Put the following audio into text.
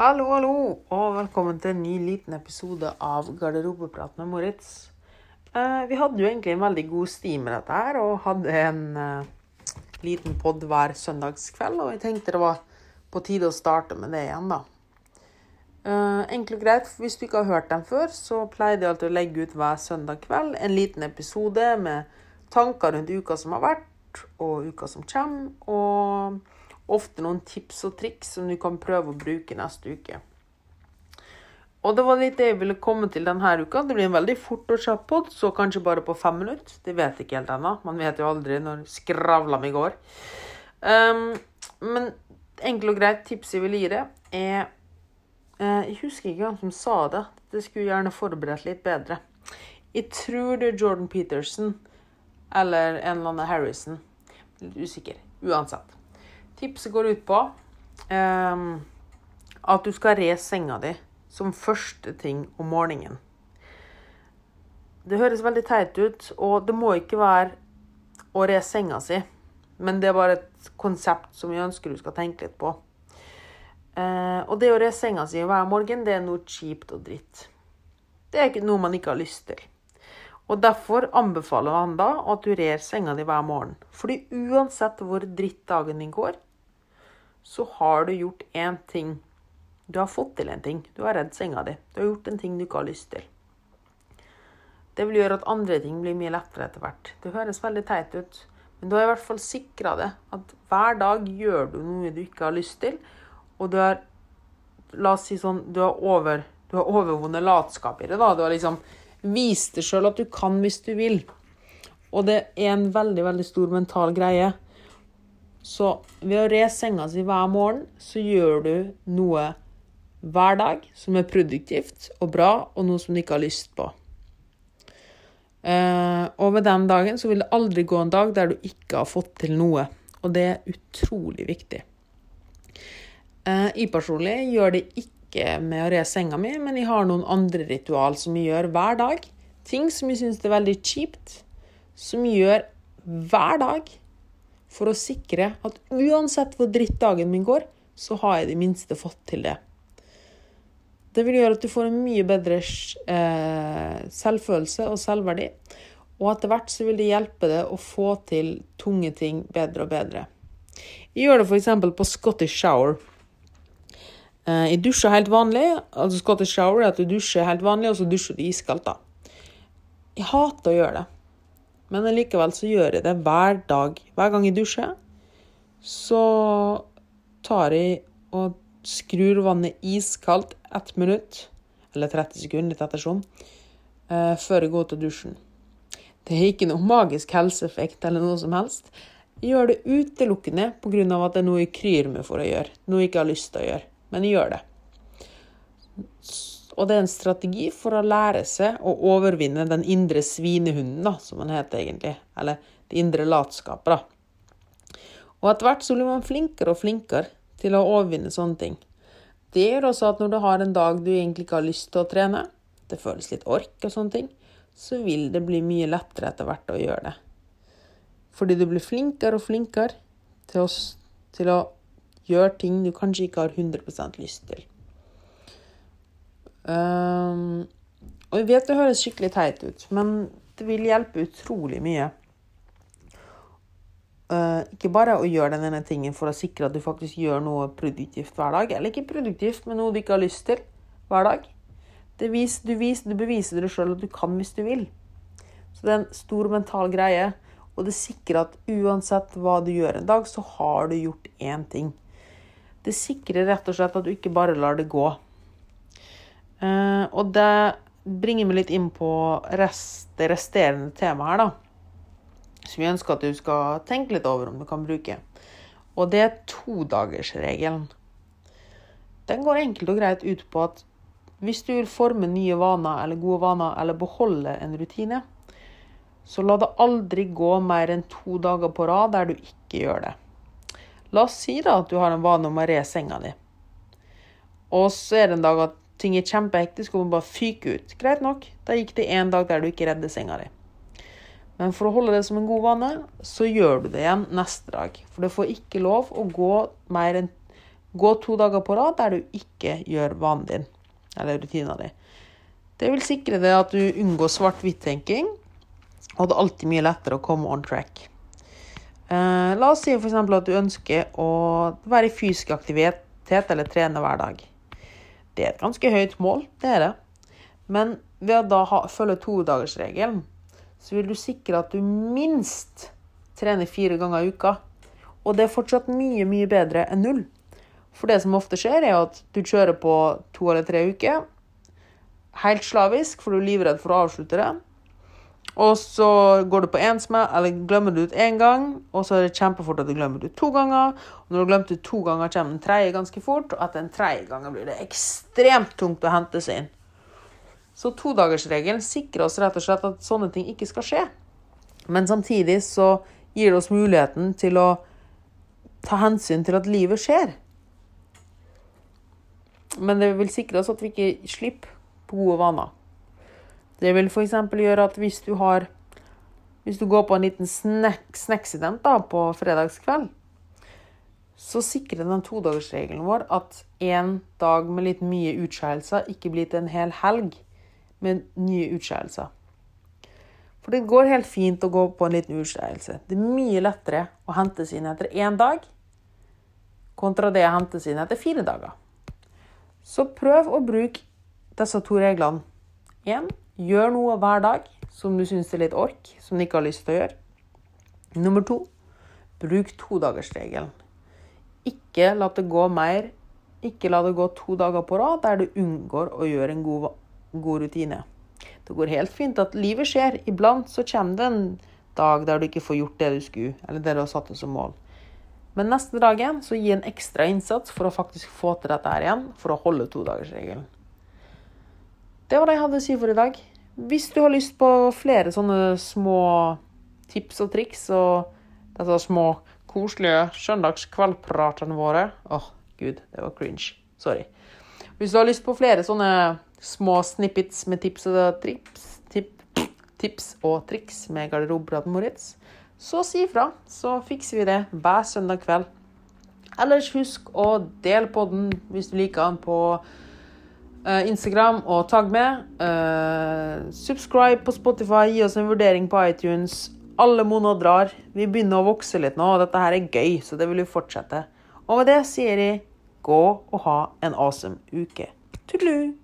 Hallo, hallo, og velkommen til en ny liten episode av Garderobeprat med Moritz. Eh, vi hadde jo egentlig en veldig god sti med dette her, og hadde en eh, liten pod hver søndagskveld. Og jeg tenkte det var på tide å starte med det igjen, da. Eh, enkelt og greit, hvis du ikke har hørt dem før, så pleide jeg alltid å legge ut hver søndag kveld en liten episode med tanker rundt uka som har vært, og uka som kommer. og ofte noen tips og triks som du kan prøve å bruke neste uke. Og det var litt det jeg ville komme til denne uka. Det blir en veldig fort og kjapp pod, så kanskje bare på fem minutter. Det vet jeg ikke helt ennå. Man vet jo aldri når skravla mi går. Um, men enkelt og greit tips jeg vil gi deg, er uh, Jeg husker ikke hvem som sa det. Det skulle gjerne forberedt litt bedre. Jeg tror det er Jordan Peterson eller en eller annen Harrison. Litt usikker. Uansett. Tipset går ut på um, at du skal re senga di som første ting om morgenen. Det høres veldig teit ut, og det må ikke være å re senga si. Men det er bare et konsept som vi ønsker du skal tenke litt på. Uh, og det å re senga si hver morgen, det er noe kjipt og dritt. Det er ikke noe man ikke har lyst til. Og Derfor anbefaler han da at du rer senga di hver morgen. Fordi uansett hvor dritt dagen din går, så har du gjort én ting. Du har fått til en ting. Du har redd senga di. Du har gjort en ting du ikke har lyst til. Det vil gjøre at andre ting blir mye lettere etter hvert. Det høres veldig teit ut, men du har i hvert fall sikra det. At hver dag gjør du noe du ikke har lyst til, og du har La oss si sånn Du har, over, har overvunnet latskap i det. da. Du har liksom vist deg sjøl at du kan hvis du vil. Og det er en veldig, veldig stor mental greie. Så ved å re senga si hver morgen, så gjør du noe hver dag som er produktivt og bra, og noe som du ikke har lyst på. Uh, og ved den dagen så vil det aldri gå en dag der du ikke har fått til noe. Og det er utrolig viktig. Uh, jeg personlig gjør det ikke med å re senga mi, men jeg har noen andre ritual som jeg gjør hver dag. Ting som jeg syns er veldig kjipt, som jeg gjør hver dag for å sikre at uansett hvor dritt dagen min går, så har jeg i det minste fått til det. Det vil gjøre at du får en mye bedre eh, selvfølelse og selvverdi. Og etter hvert så vil det hjelpe deg å få til tunge ting bedre og bedre. Jeg gjør det f.eks. på Scottish shower. Eh, jeg dusjer helt vanlig. altså Scottish shower er at du dusjer helt vanlig, og så dusjer du iskaldt. da. Jeg hater å gjøre det. Men likevel så gjør jeg det hver dag. Hver gang jeg dusjer, så tar jeg og skrur vannet iskaldt ett minutt, eller 30 sekunder, litt ettersom, eh, før jeg går til dusjen. Det er ikke noe magisk helseeffekt eller noe som helst. Jeg gjør det utelukkende pga. at det er noe jeg kryr meg for å gjøre. Noe jeg ikke har lyst til å gjøre. Men jeg gjør det. Og det er en strategi for å lære seg å overvinne den indre svinehunden, da, som man heter egentlig. Eller det indre latskapet, da. Og etter hvert så blir man flinkere og flinkere til å overvinne sånne ting. Det gjør også at når du har en dag du egentlig ikke har lyst til å trene, det føles litt ork og sånne ting, så vil det bli mye lettere etter hvert å gjøre det. Fordi du blir flinkere og flinkere til å, til å gjøre ting du kanskje ikke har 100% lyst til. Um, og jeg vet det høres skikkelig teit ut, men det vil hjelpe utrolig mye. Uh, ikke bare å gjøre den ene tingen for å sikre at du faktisk gjør noe produktivt hver dag. Eller ikke produktivt, men noe du ikke har lyst til hver dag. Vis, du, vis, du, beviser deg sjøl at du kan hvis du vil. Så det er en stor mental greie. Og det sikrer at uansett hva du gjør en dag, så har du gjort én ting. Det sikrer rett og slett at du ikke bare lar det gå. Uh, og det bringer meg litt inn på rest, det resterende temaet her, da. Som jeg ønsker at du skal tenke litt over om du kan bruke. Og det er todagersregelen. Den går enkelt og greit ut på at hvis du vil forme nye vaner eller gode vaner, eller beholde en rutine, så la det aldri gå mer enn to dager på rad der du ikke gjør det. La oss si da at du har en vane om å re senga di. Og så er det en dag at ting er kjempehektisk og man bare fyker ut. Greit nok, da gikk det én dag der du ikke redder senga di. Men for å holde det som en god vane, så gjør du det igjen neste dag. For du får ikke lov å gå enn Gå to dager på rad der du ikke gjør vanen din, eller rutina di. Det vil sikre deg at du unngår svart-hvitt-tenking, og det er alltid mye lettere å komme on track. Eh, la oss si f.eks. at du ønsker å være i fysisk aktivitet eller trene hver dag. Det er et ganske høyt mål, det er det. Men ved å da ha, følge todagersregelen, så vil du sikre at du minst trener fire ganger i uka. Og det er fortsatt mye, mye bedre enn null. For det som ofte skjer, er at du kjører på to eller tre uker helt slavisk, for du er livredd for å avslutte det. Og så går du på én eller glemmer du ut én gang, og så er det kjempefort at du glemmer det ut to ganger. Og når du glemte ut to ganger, kommer den tredje ganske fort, og etter den tredje gangen blir det ekstremt tungt å hente seg inn. Så todagersregelen sikrer oss rett og slett at sånne ting ikke skal skje. Men samtidig så gir det oss muligheten til å ta hensyn til at livet skjer. Men det vil sikre oss at vi ikke slipper på gode vaner. Det vil f.eks. gjøre at hvis du har Hvis du går på en liten snacksident på fredagskveld, så sikrer den todagersregelen vår at en dag med litt mye utskeielser ikke blir til en hel helg med nye utskeielser. For det går helt fint å gå på en liten utskeielse. Det er mye lettere å hentes inn etter én dag kontra det å hentes inn etter fire dager. Så prøv å bruke disse to reglene. Én, gjør noe hver dag som du syns er litt ork, som du ikke har lyst til å gjøre. Nummer to, bruk todagersregelen. Ikke la det gå mer Ikke la det gå to dager på rad der du unngår å gjøre en god, god rutine. Det går helt fint at livet skjer. Iblant så kommer det en dag der du ikke får gjort det du skulle, eller det du har satt deg som mål. Men neste dagen så gi en ekstra innsats for å faktisk få til dette her igjen, for å holde todagersregelen. Det var det jeg hadde å si for i dag. Hvis du har lyst på flere sånne små tips og triks og disse små koselige søndagskveldpratene våre Åh, oh, gud, det var cringe. Sorry. Hvis du har lyst på flere sånne små snippets med tips og triks, tip, tips og triks med garderobepraten Moritz, så si ifra, så fikser vi det hver søndag kveld. Ellers husk å dele podden hvis du liker den på Instagram og tagg med. Uh, subscribe på Spotify, gi oss en vurdering på iTunes. Alle monner drar. Vi begynner å vokse litt nå, og dette her er gøy, så det vil vi fortsette. Og med det sier jeg gå og ha en awesome uke. Tudelu!